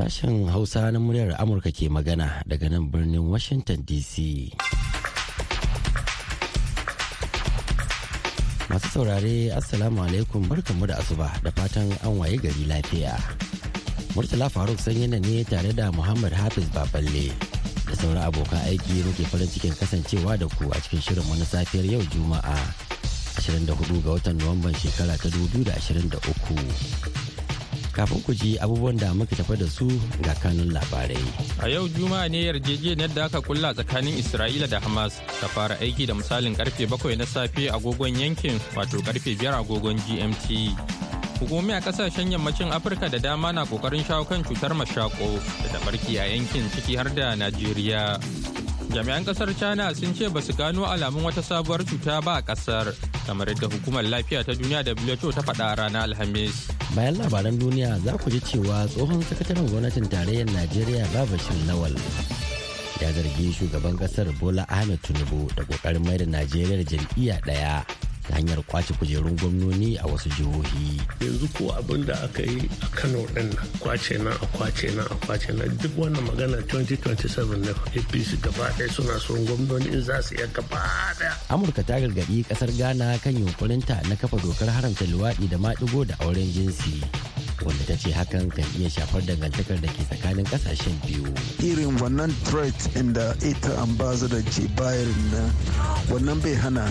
Sashen Hausa na muryar Amurka ke magana daga nan birnin Washington DC. Masu saurare Assalamu alaikum barkanmu da asuba da fatan an waye gari lafiya. Murtala Faruk sanyina ne tare da Muhammad Hafiz Baballe da sauran abokan aiki muke farin cikin kasancewa da ku a cikin shirin na safiyar yau Juma'a 24 ga watan Nuwamban shekara ta 2023. Kafin ku ji abubuwan da muka tafa da su ga kanun labarai. A yau Juma'a ne yarjejeniyar da aka kulla tsakanin Isra'ila da Hamas ta fara aiki da misalin ƙarfe bakwai na safe agogon yankin wato ƙarfe biyar agogon GMT. Hukumomi a ƙasashen yammacin Afirka da dama na ƙoƙarin shawo kan cutar mashako da ta barki a yankin ciki har da Najeriya. Jami'an ƙasar China sun ce ba su gano alamun wata sabuwar cuta ba a ƙasar kamar yadda hukumar lafiya ta duniya WHO ta faɗa ranar Alhamis. Bayan labaran duniya za ku ji cewa tsohon sakataren gwamnatin tarayyar Najeriya Babashir Lawal ya zargi shugaban ƙasar Bola Ahmed Tinubu da ƙoƙarin mai da Najeriya jam'iyya ɗaya. Ta hanyar ƙwace kujerun gwamnoni a wasu jihohi. yanzu ko abin da aka yi a kano ɗin nan ƙwace nan a ƙwace nan a ƙwace nan duk wannan magana 2027 na apc gaba ɗaya suna son gwamnoni in za su iya gaba ɗaya. amurka ta gargaɗi ƙasar ghana kan yunkurinta na kafa dokar haramta luwaɗi da maɗigo da auren jinsi wanda ta ce hakan kan iya shafar dangantakar da ke tsakanin ƙasashen biyu. Irin wannan threat inda ita ambassador ke bayar nan wannan bai hana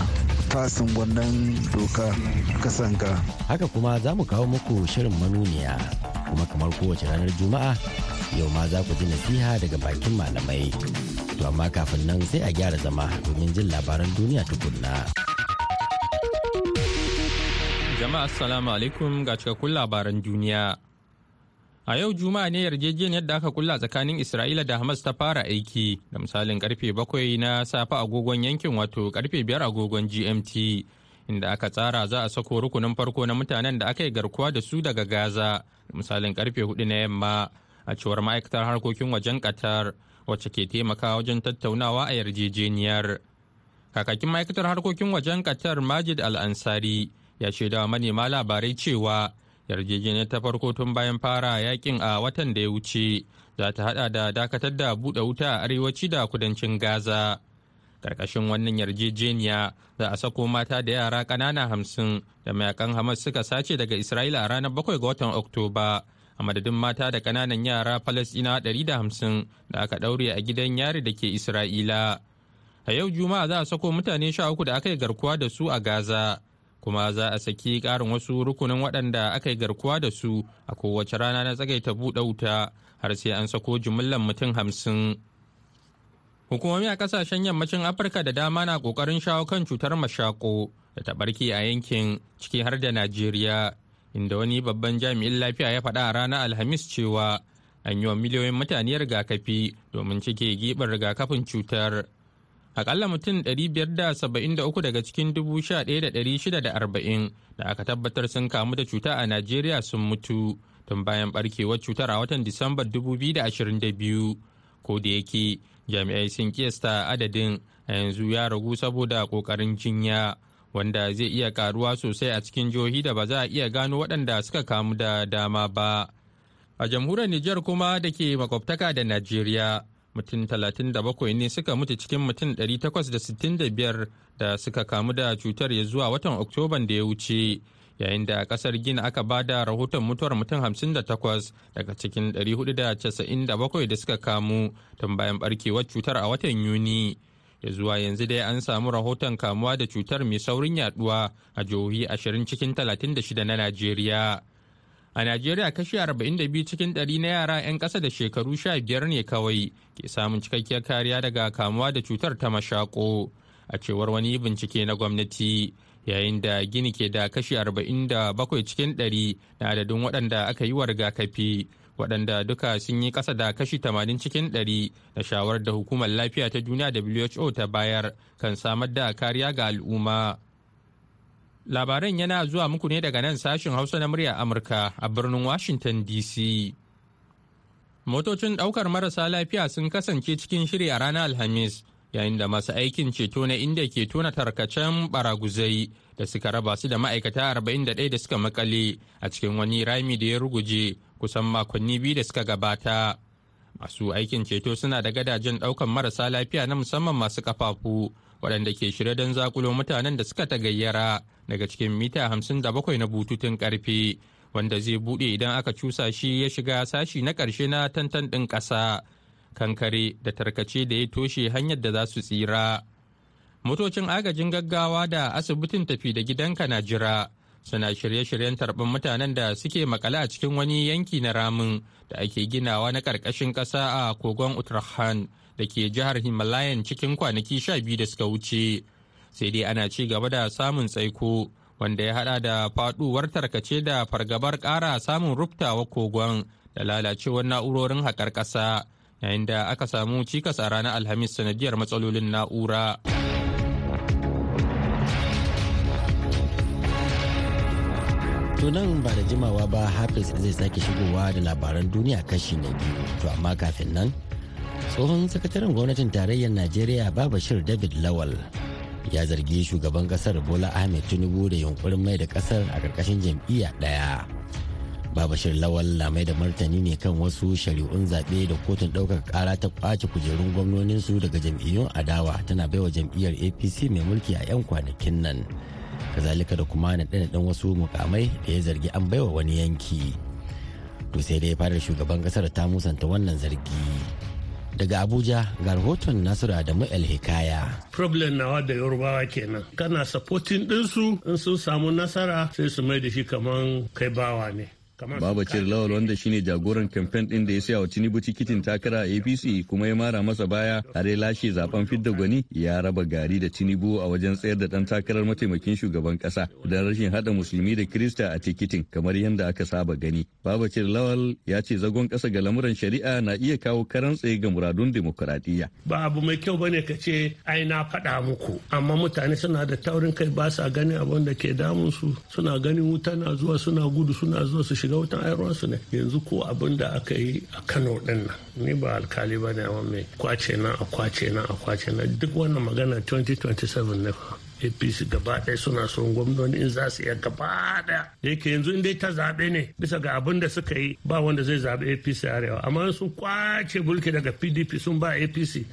fasin wannan doka kasanka. Haka kuma za mu kawo muku shirin manuniya kuma kamar kowace ranar Juma'a yau ma za ku ji nasiha daga bakin malamai. To amma kafin nan sai a gyara zama domin jin labaran duniya tukunna. Jama'a assalamu alaikum ga cikakkun labaran duniya. A yau Juma'a ne yarjejeniyar da aka kulla tsakanin Isra'ila da Hamas ta fara aiki da misalin ƙarfe bakwai na safe agogon yankin wato ƙarfe biyar agogon GMT inda aka tsara za a sako rukunin farko na mutanen da aka yi garkuwa da su daga Gaza da misalin ƙarfe huɗu na yamma a cewar ma'aikatar harkokin wajen Qatar wacce ke taimakawa wajen tattaunawa a yarjejeniyar. Kakakin ma'aikatar harkokin wajen Qatar Majid Al-Ansari ya shaidawa manema labarai cewa yarjejeniyar ta farko tun bayan fara yaƙin a watan da ya wuce za ta hada da dakatar da buɗe wuta a arewaci da kudancin gaza. Karkashin wannan yarjejeniya za a sako mata da yara ƙanana hamsin da mayaƙan hamas suka sace daga isra'ila a ranar bakwai ga watan oktoba. A madadin mata da ƙananan yara da hamsin da aka ɗaure a gidan yari da ke isra'ila. A yau juma'a za a sako mutane sha uku da aka yi garkuwa da su a gaza. Kuma za a saki karin wasu rukunin waɗanda aka yi garkuwa da su a kowace rana na tsagaita buɗe wuta har sai an sako jimillar mutum hamsin. Hukumomi a ƙasashen yammacin Afirka da dama na ƙoƙarin shawo kan cutar mashako da ta ɓarke a yankin ciki har da Najeriya, inda wani babban jami'in lafiya ya faɗa a ranar Alhamis cewa an yi wa miliyoyin mutane rigakafi domin cike giɓin rigakafin cutar. Akalla mutum 573 daga cikin 11,640 da aka tabbatar sun kamu da cuta a Najeriya sun mutu tun bayan barkewar cutar a watan Disambar 2022 ko da yake jami'ai sun kiyasta adadin a yanzu ya ragu saboda ƙoƙarin jinya wanda zai iya karuwa sosai a cikin jihohi da ba za a iya gano waɗanda suka kamu da dama ba. A jamhuriyar Nijar kuma da ke makwabtaka da Najeriya. Mutum 37 ne suka mutu cikin mutum 865 da suka kamu da cutar ya zuwa watan oktoban da ya wuce. Yayin da ƙasar gina aka ba da rahoton mutuwar mutum 58 daga cikin 497 da suka kamu tun bayan barkewar cutar a watan yuni. Ya zuwa yanzu dai an samu rahoton kamuwa da cutar mai saurin yaɗuwa a jihohi 20 cikin 36 na najeriya. A Najeriya kashi 42 cikin ɗari na yara 'yan ƙasa da shekaru 15 ne kawai ke samun cikakkiyar kariya daga kamuwa da cutar ta mashako a cewar wani bincike na gwamnati yayin da gini ke da kashi 47 cikin ɗari na adadin waɗanda aka yi wa rigakafi waɗanda duka sun yi ƙasa da kashi 80 cikin ɗari da shawarar da hukumar lafiya ta duniya WHO ta bayar kan samar da kariya ga al'umma. Labaran yana zuwa muku ne daga nan sashin Hausa na murya Amurka a birnin Washington DC. Motocin ɗaukar marasa lafiya sun kasance cikin shiri a ranar Alhamis yayin da masu aikin ceto na inda ke tona tarkacen baraguzai da suka raba su da ma'aikata 41 da suka makale a cikin wani rami da ya ruguje kusan makonni biyu da suka gabata masu aikin ceto suna da gadajen ɗaukan marasa lafiya na musamman masu kafafu waɗanda ke shirya don zakulo mutanen da suka tagayyara daga cikin mita 57 na bututun ƙarfe wanda zai buɗe idan aka cusa shi ya shiga sashi na ƙarshe na tantan ɗin ƙasa kankare da tarkace da ya toshe hanyar da za su tsira. Motocin agajin gaggawa da asibitin tafi da gidanka na jira suna shirye-shiryen tarban mutanen da suke makale a cikin wani yanki na ramin da ake ginawa na ƙarƙashin ƙasa a kogon uttarakhand da ke jihar himalayan cikin kwanaki sha biyu da suka wuce sai dai ana ci gaba da samun tsaiko wanda ya hada da faduwar tarkace da fargabar ƙara samun rubtawa kogon da lalacewar na'urorin haƙar ƙasa yayin da aka samu cikas a ranar alhamis sanadiyar matsalolin na'ura. To nan ba da jimawa ba Hafiz zai sake shigowa da labaran duniya kashi na biyu. To amma kafin nan, tsohon sakataren gwamnatin tarayyar Najeriya Babashir David Lawal ya zargi shugaban ƙasar Bola Ahmed Tinubu da yunkurin mai da ƙasar a ƙarƙashin jam'iyya ɗaya. Babashir Lawal na mai da martani ne kan wasu shari'un zaɓe da kotun ɗaukar ƙara ta ƙwace kujerun gwamnoninsu daga jam'iyyun adawa tana baiwa jam'iyyar APC mai mulki a 'yan kwanakin nan. kazalika da kuma naɗe-naɗen wasu mukamai da ya zargi an baiwa wani yanki to sai dai fadar shugaban ƙasar ta musanta wannan zargi daga abuja ga rahoton nasiru adamu el hikaya. Problem nawa da yorubawa kenan. Kana supporting ɗinsu in sun samu nasara sai su mai da shi kaman kai bawa ne. Babacir Lawal wanda shine jagoran kamfen din da ya saya wa Tinubu tikitin takara a APC kuma ya mara masa baya har ya lashe zaɓen fidda gwani ya raba gari da Tinubu a wajen tsayar da dan takarar mataimakin shugaban kasa don rashin hada musulmi da Kirista a tikitin kamar yadda aka saba gani. Babacir Lawal ya ce zagon kasa ga lamuran shari'a na iya kawo karan tsaye ga muradun demokuraɗiyya. Ba abu mai kyau ba ne ka ce ai na faɗa muku amma mutane suna da taurin kai ba sa ganin abin da ke damun su suna ganin wuta na zuwa suna gudu suna zuwa su shiga wutan ayarwansu ne. Yanzu ko abin da aka yi a kano ɗin nan ni ba alkali ba ne amma mai ƙwace nan a ƙwace nan a ƙwace nan. Duk wannan magana 2027 ne fa. Apc gaba ɗaya suna son gwamnoni in za su iya gaba ɗaya. Yake yanzu in dai ta zaɓe ne bisa ga abin da suka yi ba wanda zai zaɓi apc arewa. Amma sun ƙwace mulki daga pdp sun ba apc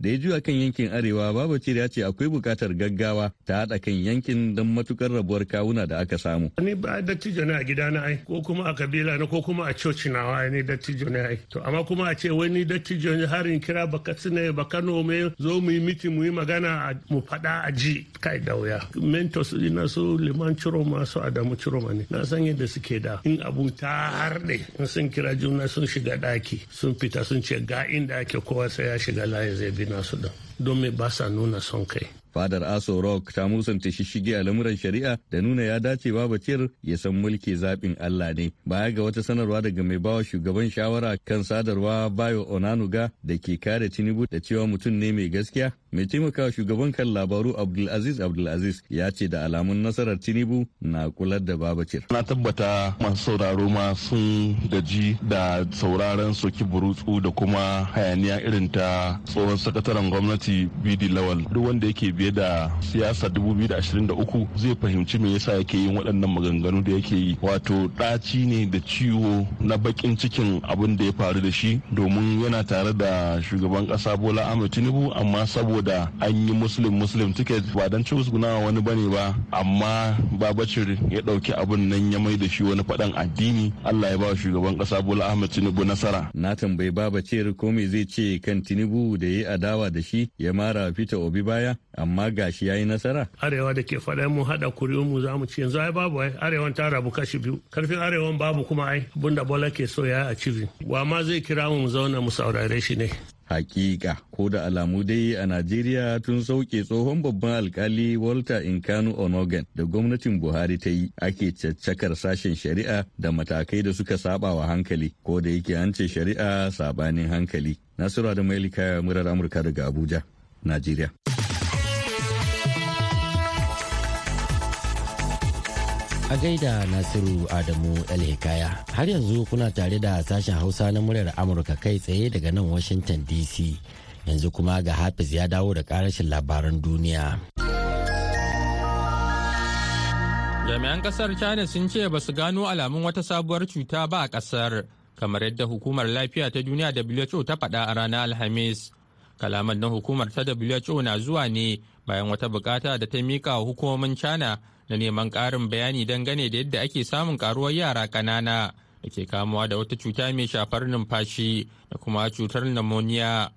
da ya juya kan yankin arewa babacir ya ce akwai buƙatar gaggawa ta haɗa kan yankin don matuƙar rabuwar kawuna da aka samu. ni ba dattijo ne a gida na ai ko kuma a kabila na ko kuma a coci nawa ni dattijo ne ai. To amma kuma a ce wani dattijo ne harin kira baka tsine baka nome zo mu yi miti mu yi magana mu faɗa a ji. Kai da wuya. Mentos ina su liman ciro masu adamu ciro ne. Na san yadda suke da. In abun ta harɗe sun kira juna sun shiga ɗaki sun fita sun ce ga inda ake kowa sai ya shiga layi zai bi nasu din don me ba sa nuna son kai. Fadar aso rock ta musanta shishige a lamuran shari'a da nuna ya dace babacir ya san mulki zaɓin allah ne. Baya ga wata sanarwa daga mai bawa shugaban shawara kan sadarwa bayo onanuga da ke kare tinubu da cewa mutum ne mai gaskiya mai taimaka shugaban kan labaru abdulaziz abdulaziz ya ce da alamun nasarar tinubu na kular da babacir na tabbata masu sauraro ma sun gaji da sauraron soki burutsu da kuma hayaniya irin ta tsohon sakataren gwamnati bidi lawal. Duk wanda yake biye da siyasa 2023 zai fahimci me yasa yake yin waɗannan maganganu da yake yi. Wato ɗaci ne da ciwo na bakin cikin abin da ya faru da shi domin yana tare da shugaban ƙasa bola ahmed tinubu amma saboda an yi muslim muslim ticket. Ba don ci wani ba ne ba amma babacir ya ɗauki abin nan ya mai da shi wani faɗan addini. Allah ya ba shugaban ƙasa bola ahmed tinubu nasara. Na tambayi babacir ko me zai ce kan tinubu da ya adawa da shi ya mara fita obi baya amma gashi ya yi nasara. Arewa da ke faɗa mu haɗa kuri'un mu za mu ci. Yanzu ai babu ai. Arewan ta rabu kashi biyu. Karfin arewan babu kuma ai. Abinda bola ke so ya a cibin wa ma zai kira mu mu zauna mu saurare shi ne. Hakika ko da alamu dai a Najeriya tun sauke tsohon babban alkali Walter Inkanu Onogan da gwamnatin Buhari ta yi ake caccakar sashen shari'a da matakai da suka saba wa hankali ko da yake an ce shari'a sabanin hankali. Nasiru da Mailika murar Amurka daga Abuja, Najeriya. A gaida Nasiru Adamu Hikaya. Har yanzu kuna tare da sashen Hausa na muryar Amurka kai tsaye daga nan Washington DC. yanzu kuma ga hafiz ya dawo da karashin labaran duniya. Jami'an ƙasar china sun ce ba su gano alamun wata sabuwar cuta ba a ƙasar kamar yadda hukumar lafiya ta duniya who ta faɗa a ranar alhamis. Kalaman na hukumar ta who na zuwa ne bayan wata buƙata da ta mika wa hukumomin china na neman ƙarin bayani dangane da yadda ake samun karuwar yara ƙanana da ke kamuwa da wata cuta mai shafar numfashi da kuma cutar pneumonia.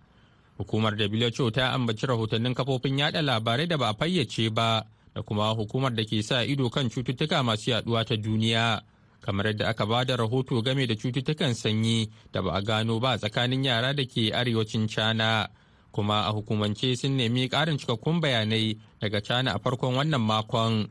Hukumar who ta ambaci rahotannin kafofin yada labarai da ba a fayyace ba da kuma hukumar da ke sa ido kan cututtuka masu yaɗuwa ta duniya kamar yadda aka ba da rahoto game da cututtukan sanyi da ba a gano ba tsakanin yara da ke arewacin cana kuma a hukumance sun nemi ƙarin cikakkun bayanai daga cana a farkon wannan makon.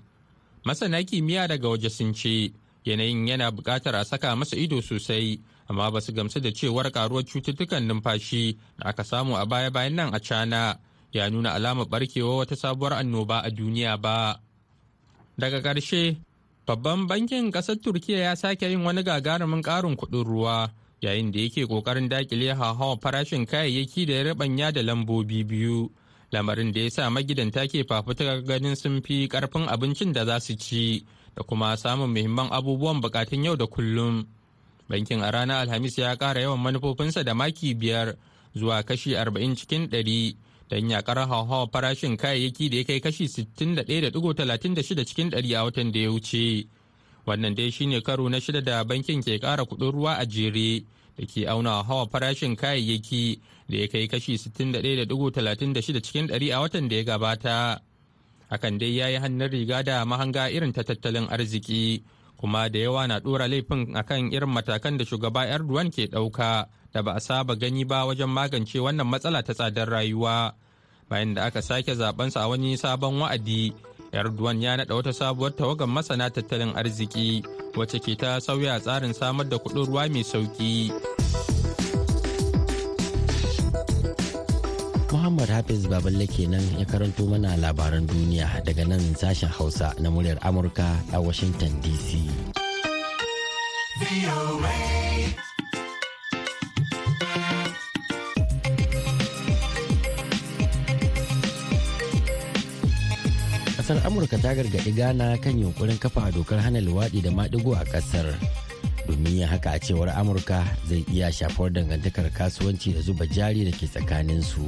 Masana kimiyya daga waje sun ce yanayin yana buƙatar a saka masa ido sosai amma ba su gamsu da cewar karuwar cututtukan numfashi da aka samu a baya-bayan nan a cana ya nuna alamar barkewa wata sabuwar annoba a duniya ba. Daga ƙarshe babban bankin ƙasar turkiya ya sake yin wani gagarumin ƙarin kuɗin ruwa yayin da yake ƙoƙarin daƙile hauhawar farashin kayayyaki da ya rabanya da lambobi biyu. Lamarin da ya sa magidanta ke fafutukar ganin sun fi ƙarfin abincin da za su ci da kuma samun muhimman abubuwan bukatun yau da kullum. Bankin a ranar Alhamis ya ƙara yawan manufofinsa da maki biyar zuwa kashi arba'in cikin ɗari don yakar hauhawar farashin kayayyaki da ya kai kashi sittin da ɗaya da talatin da shida cikin ɗari a watan da ya wuce. Wannan dai shine karo na shida da bankin ke ƙara kuɗin ruwa a jere da ke auna hawa farashin kayayyaki da ya kai kashi sittin da ɗaya da talatin da shida cikin ɗari a watan da ya gabata. hakan dai ya yi hannun riga da mahanga irin ta tattalin arziki kuma da yawa na ɗora laifin akan irin matakan da shugaba erdogan ke ɗauka da ba a saba gani ba wajen magance wannan matsala ta tsadar rayuwa bayan da aka sake zabensa a wani sabon wa'adi erdogan ya naɗa wata sabuwar tawagar masana tattalin arziki wacce ke ta sauya tsarin samar da kuɗin ruwa mai sauƙi. Muhammad Hafiz Baballe kenan ya karanto mana labaran duniya daga nan sashen Hausa na muryar Amurka a Washington DC. Kasar Amurka ta gargaɗi Ghana kan yunkurin kafa dokar hana luwaɗi da maɗigo a ƙasar. domin yin haka a cewar amurka zai iya shafar dangantakar kasuwanci da zuba jari da ke tsakaninsu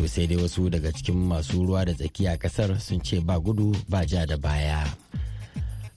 to sai dai wasu daga cikin masu ruwa da tsakiya ƙasar sun ce ba gudu ba ja da baya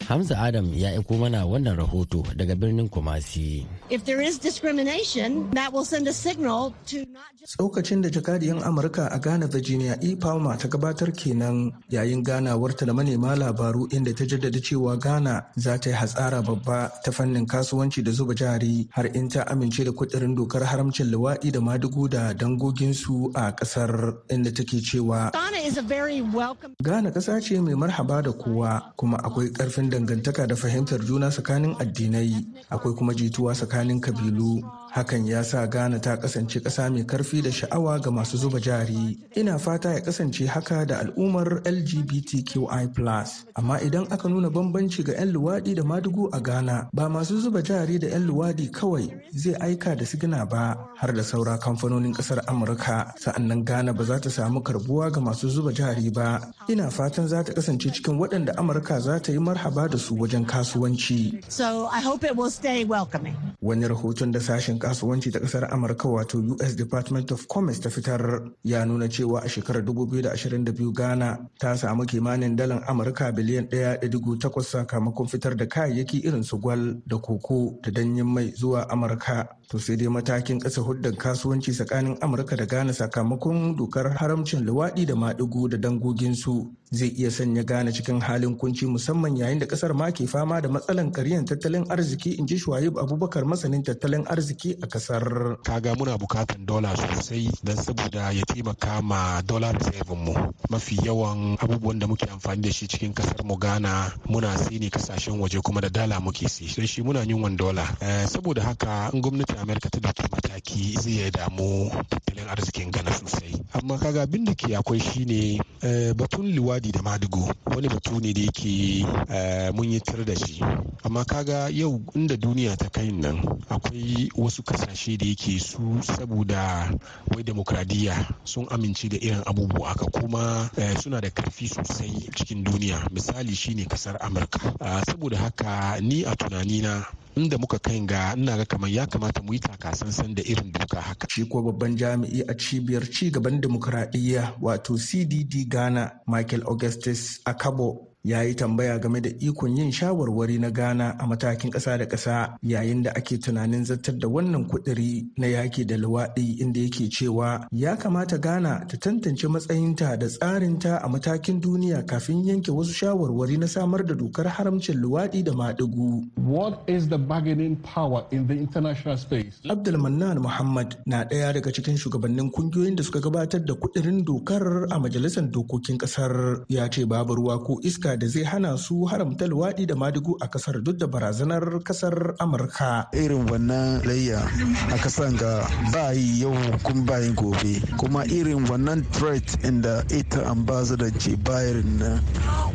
Hamza Adam ya aiko mana wannan rahoto daga birnin Kumasi. If there is discrimination, that will send a signal to not just... Tsokacin da jakadiyan Amurka a Ghana Virginia E. Palmer ta gabatar kenan yayin ganawarta da manema labaru inda ta jaddada cewa Ghana za ta yi hatsara babba ta fannin kasuwanci da zuba jari har in ta amince da kudirin dokar haramcin luwaɗi da madugu da dangoginsu a ƙasar inda take cewa Ghana is a very welcome... Ghana ƙasa ce mai marhaba da kowa kuma akwai ƙarfin dangantaka da fahimtar juna tsakanin addinai. Akwai kuma jituwa tsakanin kabilu. Hakan ya sa ghana ta kasance ƙasa mai ƙarfi da sha'awa ga masu zuba jari. Ina fata ya kasance haka da al'ummar lgbtqi amma idan aka nuna bambanci ga 'yan luwaɗi da madugu a ghana ba masu zuba jari da 'yan luwaɗi kawai zai aika da sigina ba har da saura kamfanonin ƙasar amurka. Sa'annan ghana ba za ta samu karbuwa ga masu zuba jari ba. Ina fatan za ta kasance cikin waɗanda amurka za ta yi marhaba da su wajen kasuwanci. So I hope it will stay welcoming. wani rahoton da sashen kasuwanci ta ƙasar amurka wato us department of commerce ta fitar ya nuna cewa a shekarar 2022 ghana ta samu kimanin dalan amurka biliyan 1.8 sakamakon fitar da kayayyaki irin su gwal da koko da danyen mai zuwa amurka. To sai dai matakin ƙasa huddan kasuwanci tsakanin amurka da ghana sakamakon dokar haramcin luwaɗi da maɗigo da dangoginsu. Zai iya sanya ghana cikin halin kunci musamman yayin da ƙasar ma ke fama da matsalan karyan tattalin arziki in ji shuwaib abubakar masanin tattalin arziki a ƙasar. Kaga muna bukatan dola sosai don saboda ya taimaka ma dollar reserve mu. Mafi yawan abubuwan da muke amfani da shi cikin ƙasar mu Ghana muna sai ne ƙasashen waje kuma da dala muke sai sai shi muna yin dola. Saboda haka in gwamnatin Amerika ta ɗauki mataki zai ya damu tattalin arzikin Ghana sosai. Amma kaga abin da ke akwai shine batun liwadi da madugo wani batu ne da yake mun yi tar da shi. Amma kaga yau inda duniya ta kai nan akwai wasu ƙasashe da yake su saboda wai demokradiyya sun amince da irin abubuwa haka kuma suna da ƙarfi sosai cikin duniya. Misali shine ƙasar amurka. Saboda haka ni a tunanina inda muka kai ga ina ga kamar ya kamata mu yi takasansan da irin doka haka. Shi ko babban jami'i a cibiyar ci gaban demokuraɗiyya wato CDD Ghana Michael Augustus Akabo ya yi tambaya game da ikon yin shawarwari na Ghana a matakin ƙasa da ƙasa yayin da ake tunanin zartar da wannan kuɗiri na yaki da luwaɗi inda yake cewa ya kamata Ghana ta tantance matsayinta da tsarinta a matakin duniya kafin yanke wasu shawarwari na samar da dokar haramcin luwaɗi da maɗigu. What is the bargaining power in the international space? Abdulmanan Muhammad na ɗaya daga cikin shugabannin ƙungiyoyin da suka gabatar da kuɗirin dokar a majalisar dokokin ƙasar ya ce babu ruwa ko iska da zai hana su haramta luwaɗi da madigu a ƙasar duk da barazanar ƙasar amurka. Irin wannan layya a kasan ga ba yi yau kun bayin gobe. Kuma irin wannan threat inda ita ambassador ce bayarin na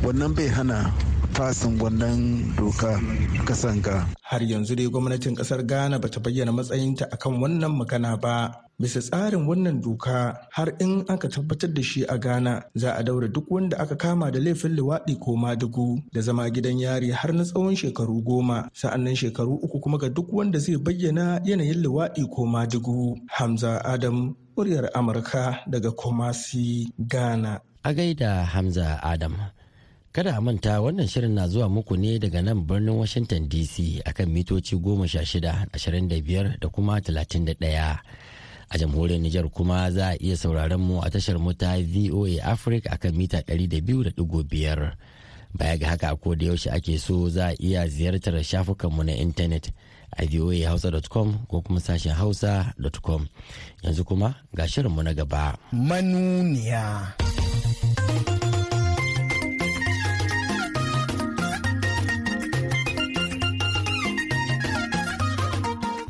wannan bai hana fasin wannan doka kasan ga har yanzu dai gwamnatin ƙasar ghana bata bayyana matsayinta akan wannan magana ba. Bisa tsarin wannan doka har in aka tabbatar da shi a ghana za a daura duk wanda aka kama da laifin luwaɗi ko madugu da zama gidan yari har na tsawon shekaru goma. Sa'annan shekaru uku kuma ga duk wanda zai bayyana yanayin luwaɗi ko madugu. Hamza adam muryar amurka daga kumasi ghana. A gaida hamza adam. Kada a manta wannan shirin na zuwa muku ne daga nan birnin Washington DC akan mitoci goma sha shida, ashirin da biyar da kuma talatin da ɗaya. A jamhuriyar Nijar kuma za a iya sauraron mu a tashar mu ta VOA Africa akan mita ɗari da biyu da ɗigo biyar. Baya ga haka ko da yaushe ake so za a iya ziyartar shafukanmu na intanet a voahausa.com ko kuma sashen hausa.com. Yanzu kuma ga shirinmu na gaba. Manuniya.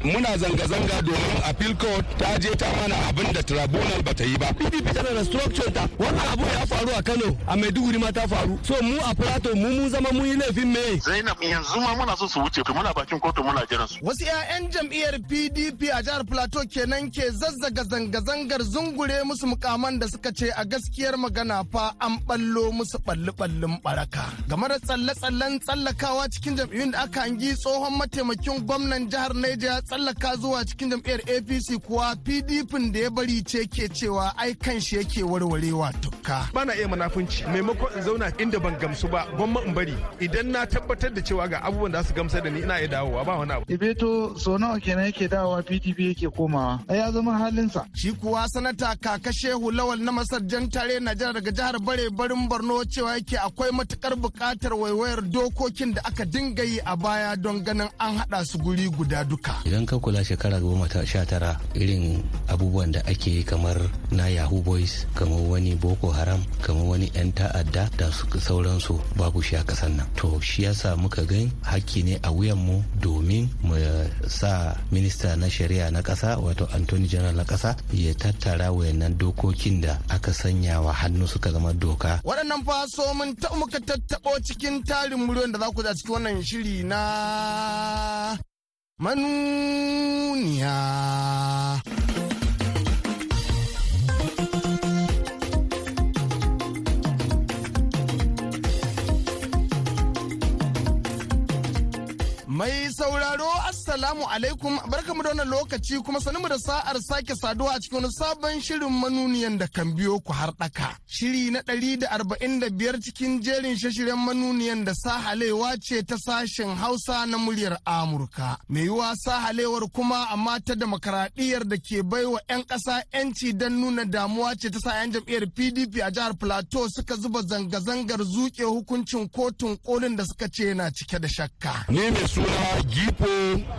Muna zanga-zanga domin appeal court ta je ta mana abin da tribunal ba ta yi ba. PDP tana da structure ta wannan abu ya faru a Kano a Maiduguri ma ta faru. So mu a Plateau mu mun zama mun yi laifin me. Zainab yanzu ma muna so su wuce muna bakin kotu muna jiran su. Wasu 'ya'yan jam'iyyar PDP a jihar Plateau kenan ke zazzaga zanga-zangar zungure musu mukaman da suka ce a gaskiyar magana fa an ballo musu balli-ballin baraka. Game da tsalle-tsallen tsallakawa cikin jam'iyyun da aka hangi tsohon mataimakin gwamnan jihar Niger tsallaka zuwa cikin jam'iyyar apc kuwa pdp da ya bari ce ke cewa ai kan shi yake warwarewa tukka. Bana iya manafunci maimakon in zauna inda ban gamsu ba gwamma in bari. Idan na tabbatar da cewa ga abubuwan da su gamsar da ni ina iya dawowa ba wani abu. Ibeto so nawa kenan yake dawowa pdp yake komawa? Ai ya zama halinsa. Shi kuwa sanata kaka shehu lawal na masar jan tare najeriya daga jihar bare barin borno cewa yake akwai matuƙar buƙatar waiwayar dokokin da aka dinga yi a baya don ganin an haɗa su guri guda duka. Idan ka kula shekara goma sha tara irin abubuwan da ake yi kamar na yahoo boys kamar wani boko haram kamar wani 'yan ta'adda da sauransu babu shi a kasan nan. To shi yasa muka gan hakki ne a wuyanmu domin mu sa minista na shari'a na kasa wato antony general na kasa ya tattara wayannan dokokin da aka sanya wa hannu suka zama doka. Waɗannan faso mun ta muka tattaɓo cikin tarin muryoyin da za ku za cikin wannan shiri na manuniya. Mai sauraro Assalamu alaikum barkamu da wannan lokaci kuma sanin da sa'ar sake saduwa a cikin wani sabon shirin manuniyan da kan biyo ku har ɗaka. Shiri na ɗari da arba'in da biyar cikin jerin shashiren manuniyan da sahalewa ce ta sashen Hausa na muryar Amurka. Mai yiwa sahalewar kuma amma ta demokaradiyyar da ke baiwa 'yan ƙasa 'yanci don nuna damuwa ce ta sa 'yan jam'iyyar PDP a jihar Plateau suka zuba zanga-zangar zuke hukuncin kotun kolin da suka ce yana cike da shakka. Mai suna Gipo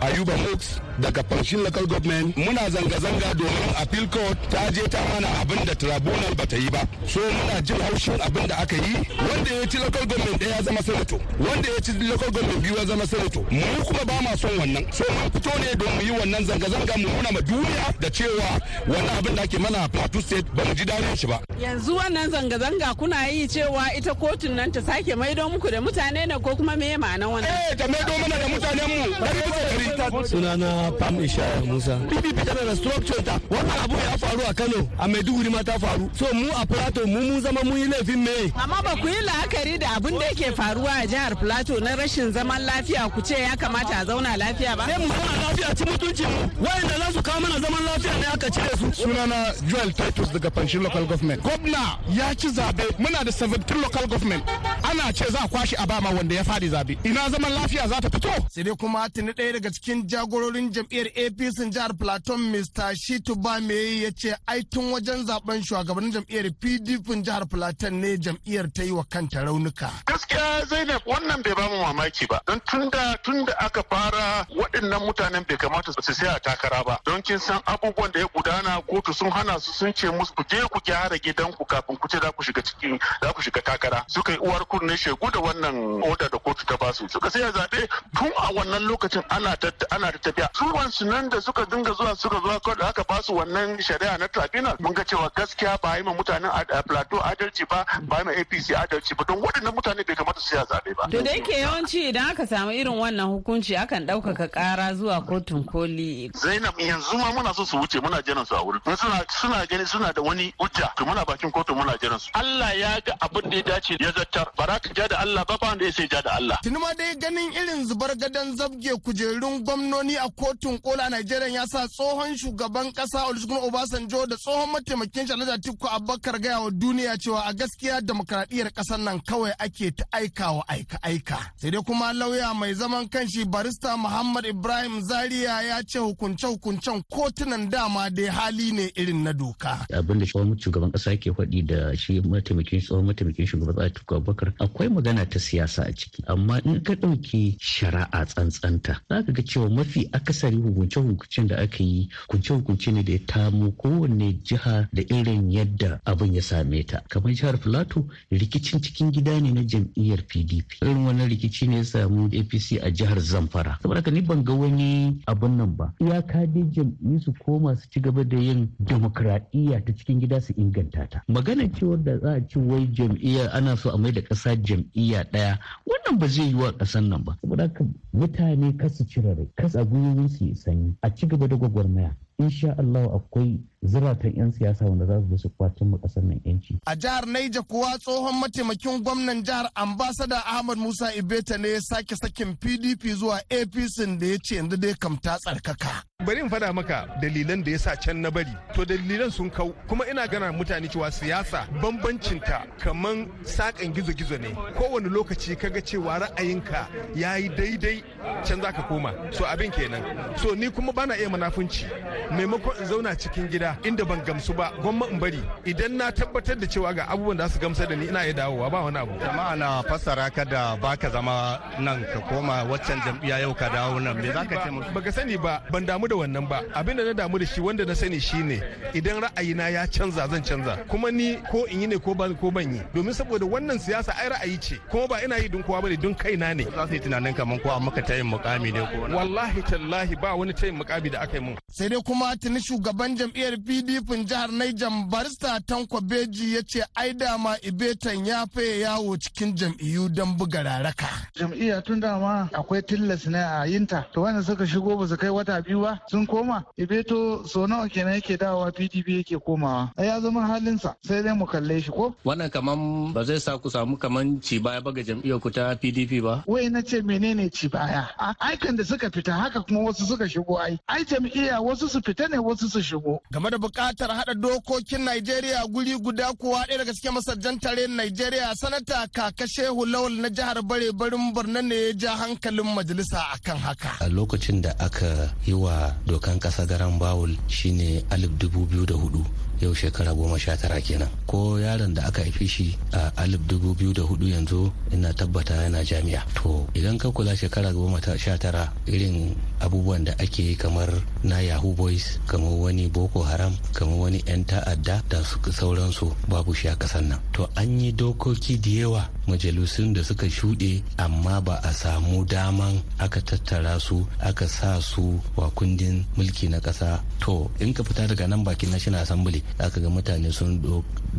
Ayuba Mux daga Fanshin Local Government. Muna zanga-zanga domin appeal court ta je ta mana abin da tribunal bata yi ba. So muna jin haushin abin da aka yi. Wanda ya ci local government ɗaya ya zama senator. Wanda ya ci local government biyu ya zama senator. Mu kuma ba ma son wannan. So mun fito ne don mu yi wannan zanga-zanga mu nuna ma duniya da cewa wannan abin da ake mana a Plateau State ba mu ji daɗin shi ba. yanzu wannan zanga-zanga kuna yi cewa ita kotun nan ta sake maido muku da mutane ne ko kuma me ma'anan wannan? Eh ta maido mana da mutanen mu dari bisa dari sunana pam ishaya musa. Pdp tana da structure ta. Wannan abu ya faru a kano. A maiduguri ma ta faru. So mu a plateau mu mun zama mun yi laifin me? Amma ba ku yi la'akari da abin da yake faruwa a jihar plateau na rashin zaman lafiya ku ce ya kamata a zauna lafiya ba? Sai mu zauna lafiya ci mutunci mu. Wayanda za su kawo mana zaman lafiya ne aka cire su. Sunana joel titus daga panshin local government. Gwamna ya ci zaɓe. Muna da 17 local government. Ana ce za a kwashi a bama wanda ya faɗi zaɓe. Ina zaman lafiya za ta fito? Sai dai kuma tuni ɗaya daga cikin jagororin jam'iyyar apc jihar plateau mr shitu bame ya ce ai tun wajen zaɓen shugabannin jam'iyyar pdp jihar plateau ne jam'iyyar ta yi wa kanta raunuka. Gaskiya zainab wannan bai ba mu mamaki ba. Don tunda tunda aka fara waɗannan mutanen bai kamata su sai a takara ba. Don kin san abubuwan da ya gudana kotu sun hana su sun ce musu je ku gyara gidanku kafin ku ce za ku shiga cikin za ku shiga takara. Suka yi uwar kunne shegu da wannan oda da kotu ta ba su suka sai zaɓe tun a wannan lokacin ana ta ana ta tafiya su nan da suka dinga zuwa suka zuwa kawai da aka ba su wannan shari'a na tribunal mun ga cewa gaskiya ba yi ma mutanen plateau adalci ba ba yi ma apc adalci ba don waɗannan mutane bai kamata su ya zaɓe ba. to da yake yawanci idan aka samu irin wannan hukunci akan ɗaukaka ƙara zuwa kotun koli. zainab yanzu ma muna so su wuce muna jiran su a wurin suna suna gani suna da wani hujja to muna bakin kotu muna jiran su Allah ya ga abin da ya dace ya zartar ba za ka ja da Allah ba ba wanda ya sai ja da Allah. tuni ma dai ganin irin zubar gadon zabge kujerun gwamnoni a kotun kola Najeriya ya sa tsohon shugaban kasa Olusegun Obasanjo da tsohon mataimakin shi Alhaji Atiku Abubakar gaya wa duniya cewa a gaskiya demokradiyyar ƙasar nan kawai ake ta aika wa aika aika. Sai dai kuma lauya mai zaman kanshi barista Muhammad Ibrahim Zaria ya ce hukunce hukuncen kotunan dama dai hali ne irin na doka. Abin da tsohon shugaban kasa yake faɗi da shi mataimakin tsohon mataimakin shugaban Atiku Abubakar akwai magana ta siyasa a ciki. Amma in ka ɗauki shari'a tsantsanta za ka ga cewa mafi akasari hukunce-hukuncen da aka yi hukunce-hukunce ne da ya tamo kowanne jiha da irin yadda abin ya same ta. Kamar jihar Filato rikicin cikin gida ne na jam'iyyar pdp irin wannan rikici ne ya samu apc a jihar zamfara. Saboda haka ni ban ga wani abun nan ba. Iyaka dai jam'iyyu su koma su ci gaba da yin demokradiyya ta cikin gida su inganta ta. Maganar cewar da za a ci wai jam'iyya ana so a mai da ƙasa jam'iyya ɗaya wannan ba zai yi wa ƙasan nan ba. Saboda haka mutane kasu cire rai kasu a gwiwoyin su yi sanyi a ci gaba da gwagwarmaya insha Allah akwai ziratan 'yan siyasa wanda za su su kwacin mu ƙasar nan yanci. A jihar Naija kuwa tsohon mataimakin gwamnan jihar ambasada Ahmad Musa Ibeta ne ya sake sakin PDP zuwa APC da ya ce yanzu dai kam ta tsarkaka. Bari in faɗa maka dalilan da ya sa can na bari. To dalilan sun kau kuma ina gana mutane cewa siyasa bambancinta kaman sakan gizo-gizo ne. Kowane lokaci kaga cewa ra'ayinka ya yi daidai can za ka koma. So abin kenan. So ni kuma bana iya manafunci. maimakon in zauna cikin gida inda ban gamsu ba gwamma in bari idan na tabbatar da cewa ga abubuwan da su gamsar da ni ina iya dawowa ba wani abu jama'a na fassara ka da baka zama nan ka koma waccan jam'iyya yau ka dawo nan me zaka ce musu baka sani ba ban damu da wannan ba. Abin da na damu da shi wanda na sani shine idan ra'ayina ya canza zan canza. Kuma ni ko in yi ne ko ban ko ban yi. Domin saboda wannan siyasa ai ra'ayi ce. Kuma ba ina yi don kowa ba ne don kaina ne. Za su yi tunanin kaman ko maka tayin mukami ne ko wallahi tallahi ba wani tayin mukami da aka yi mun. Sai dai kuma tuni shugaban jam'iyyar pdp jihar niger barista tanko beji ya ce ai dama ibetan ya faye yawo cikin jam'iyyu don buga raraka. Jam'iyya tun dama akwai tillas ne a yinta. To wanda suka shigo ba su kai wata biyu ba sun koma? Ibeto so nawa kenan yake dawowa pdp yake komawa? Ya zama halinsa. Sai dai mu kalle shi ko? Wannan kaman ba zai sa ku samu kaman ci baya ba ga jam'iyyar ku ta pdp ba? Wai na ce menene ci baya? Aikan da suka fita haka kuma wasu suka shigo ai. Ai jam'iyya wasu su fita ne wasu su shigo. Game da buƙatar haɗa dokokin Najeriya guri guda kuwa ɗaya daga cikin masarjan tare Najeriya sanata kaka Shehu Lawal na jihar Bare barin Borno ne ya ja hankalin majalisa akan haka. A lokacin da aka yi wa dokan ƙasa garan Bawul shine alif dubu biyu da huɗu. Yau shekara goma sha tara kenan. Ko yaron da aka haifi shi a alif dubu biyu da huɗu yanzu ina tabbata yana jami'a. To idan ka kula shekara goma sha tara irin abubuwan da ake yi kamar na yahoo boys kamar wani boko haram kamar wani 'yan ta'adda da sauransu babu shi a kasan nan. To an yi dokoki da yawa majalisun da suka shuɗe amma ba a samu daman aka tattara su aka sa su wa kundin mulki na ƙasa. To in ka fita daga nan bakin national assembly zaka ga mutane sun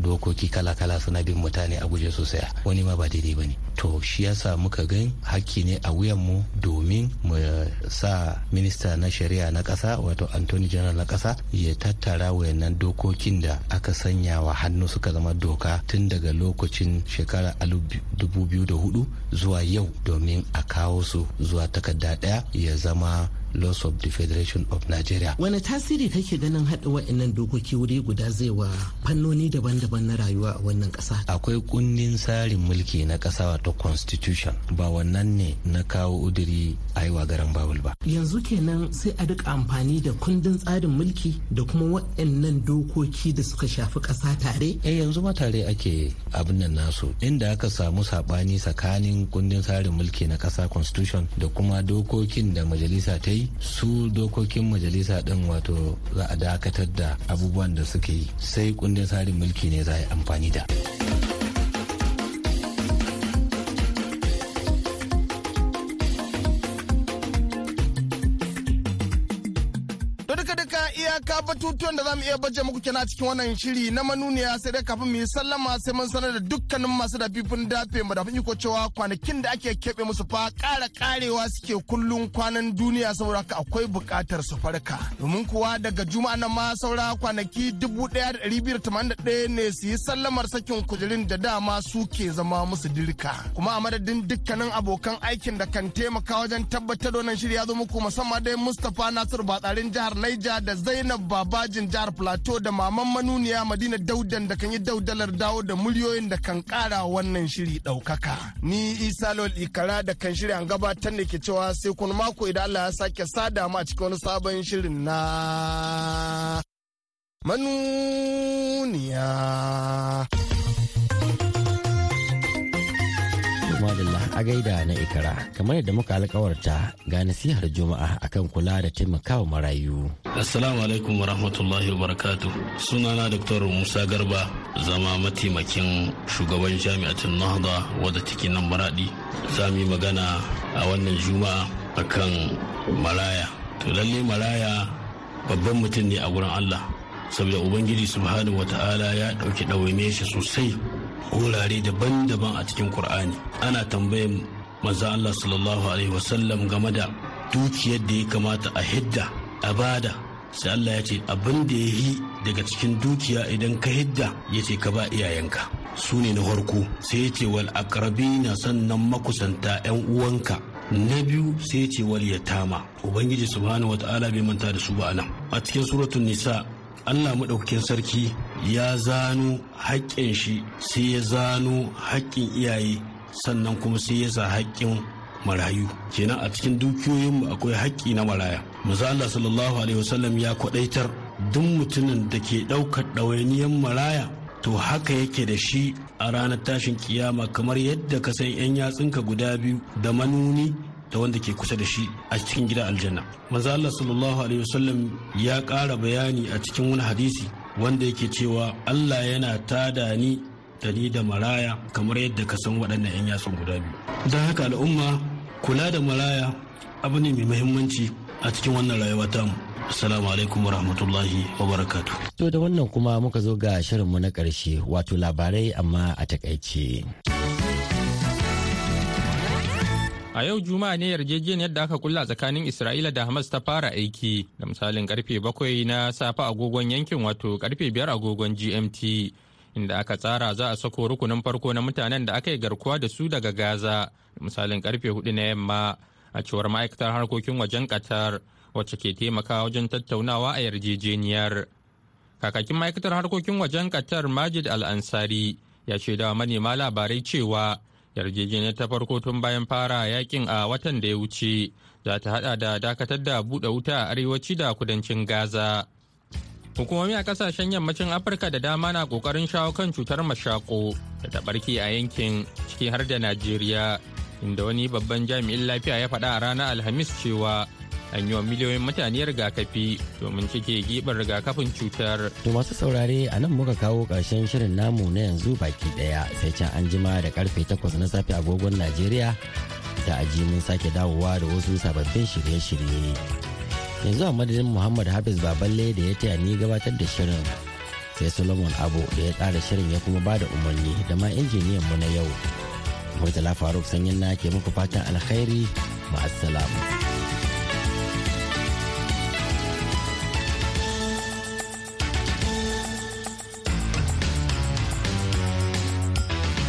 dokoki kala-kala suna bin mutane a guje sosai. Wani ma ba daidai ba ne to shi yasa muka gan hakki ne a mu domin mu sa minista na shari'a na kasa wato antony general na kasa ya tattara wayannan dokokin da aka sanya wa hannu suka zama doka tun daga lokacin shekara 2004 zuwa yau domin a kawo su zuwa takarda ɗaya ya zama laws of the federation of nigeria. Wani tasiri kake ganin haɗa wa'annan dokoki wuri guda zai wa fannoni daban-daban na rayuwa a wannan ƙasa? Akwai kundin tsarin mulki na ƙasa wato constitution. Ba wannan ne na kawo udiri a yi garan bawul ba. Yanzu kenan sai a duka amfani da kundin tsarin mulki da kuma wa'annan dokoki da suka shafi ƙasa tare? Eh yanzu ma tare ake abin nan nasu. Inda aka samu saɓani tsakanin kundin tsarin mulki na ƙasa constitution da kuma dokokin da majalisa ta yi su dokokin majalisa din wato za a dakatar da abubuwan da suke yi sai kundin tsarin mulki ne za a yi amfani da. Batutuwan da za mu iya baje muku kenan cikin wannan shiri na manuniya sai dai kafin mu yi sallama sai mun sanar da dukkanin masu da fifin dafe mu da iko cewa kwanakin da ake keɓe musu fa ƙara ƙarewa suke kullun kwanan duniya saboda haka akwai buƙatar su farka. Domin kuwa daga juma'a nan ma saura kwanaki dubu ɗaya da ɗari biyu tamanin da ɗaya ne su yi sallamar sakin kujerun da dama su ke zama musu dirka. Kuma a madadin dukkanin abokan aikin da kan taimaka wajen tabbatar da wannan shiri ya zo muku musamman dai mustapha nasiru batsarin jihar naija da zainab babajin jihar plateau da maman manuniya madina daudan da kan yi daudalar dawo da muryoyin da kan kara wannan shiri ɗaukaka ni isa lol ikara da kan shirya gabatar ne ke cewa sai kun mako idan allah ya sake sada mu a cikin wani sabon shirin na manuniya. A gaida na ikara kamar yadda muka alkawarta ga nasihar juma'a akan kula da taimakawa marayu. Assalamu alaikum warahmatullahi wabarakatuh. Sunana dr musa garba zama mataimakin shugaban jami'atin nahda wadda take nan maradi. Za mu yi magana a wannan juma'a akan maraya. To lalle maraya babban mutum ne a wurin allah saboda ubangiji subhanahu wata'ala ya ɗauki ɗawaine shi sosai wurare daban-daban a cikin Kur'ani. Ana tambayin maza Allah sallallahu Alaihi wasallam game da dukiyar da ya kamata a hidda a ba da. Sai Allah ya ce abin da ya yi daga cikin dukiya idan ka hidda ya ce ka ba iyayenka. Su ne na farko. Sai ya ce wal na sannan makusanta 'yan uwanka. Na biyu sai ya ce wal yatama. Ubangiji subhanahu wata'ala bai manta da su ba nan. A cikin suratul nisa Allah maɗaukakin sarki ya zano haƙƙin shi sai ya zano haƙƙin iyaye sannan kuma sai ya sa haƙƙin marayu. Kenan a cikin dukiyoyinmu akwai haƙƙi na maraya. Maza Allah sallallahu alaihi wasallam ya kwaɗaitar duk mutumin da ke ɗaukar ɗawainiyar maraya to haka yake da shi a ranar tashin kiyama kamar yadda ka san 'yan yatsunka guda biyu da manuni da wanda ke kusa da shi a cikin gida aljanna. Maza Allah sallallahu alaihi wasallam ya ƙara bayani a cikin wani hadisi wanda yake cewa Allah yana tada ni da ni da maraya kamar yadda ka san waɗannan 'yan yatsun guda biyu. Don haka al'umma kula da maraya abu ne mai muhimmanci a cikin wannan rayuwa tamu. Assalamu alaikum wa rahmatullahi wa barakatu to da wannan kuma muka zo ga shirinmu na ƙarshe wato labarai amma a taƙaice. A yau Juma'a ne yarjejeniyar da aka kulla tsakanin Isra'ila da Hamas ta fara aiki da misalin ƙarfe bakwai na safe agogon yankin wato ƙarfe biyar agogon GMT inda aka tsara za a sako rukunin farko na mutanen da aka yi garkuwa da su daga Gaza da misalin ƙarfe huɗu na yamma a cewar ma'aikatar harkokin wajen Qatar wacce ke taimakawa wajen tattaunawa a yarjejeniyar. Kakakin ma'aikatar harkokin wajen Qatar Majid Al-Ansari ya shaidawa manema labarai cewa yarjejeniyar ta farko tun bayan fara yaƙin a watan da ya wuce za ta hada da dakatar da buɗe wuta a arewaci da kudancin gaza. Hukumomi a ƙasashen yammacin afirka da dama na ƙoƙarin shawo kan cutar mashako da ta barke a yankin ciki har da najeriya inda wani babban jami'in lafiya ya faɗa a ranar alhamis cewa an yi wa miliyoyin mutane rigakafi domin cike giɓin rigakafin cutar. To masu saurare a nan muka kawo ƙarshen shirin namu na yanzu baki ɗaya sai can an jima da ƙarfe takwas na safe agogon Najeriya da aji mun sake dawowa da wasu sababbin shirye-shirye. Yanzu a madadin Muhammad Hafiz Baballe da ya taya ni gabatar da shirin sai solomon abu da ya tsara shirin ya kuma ba da umarni da ma injiniyan mu na yau murtala faruk sanyin na ke muku fatan alkhairi ma'assalam.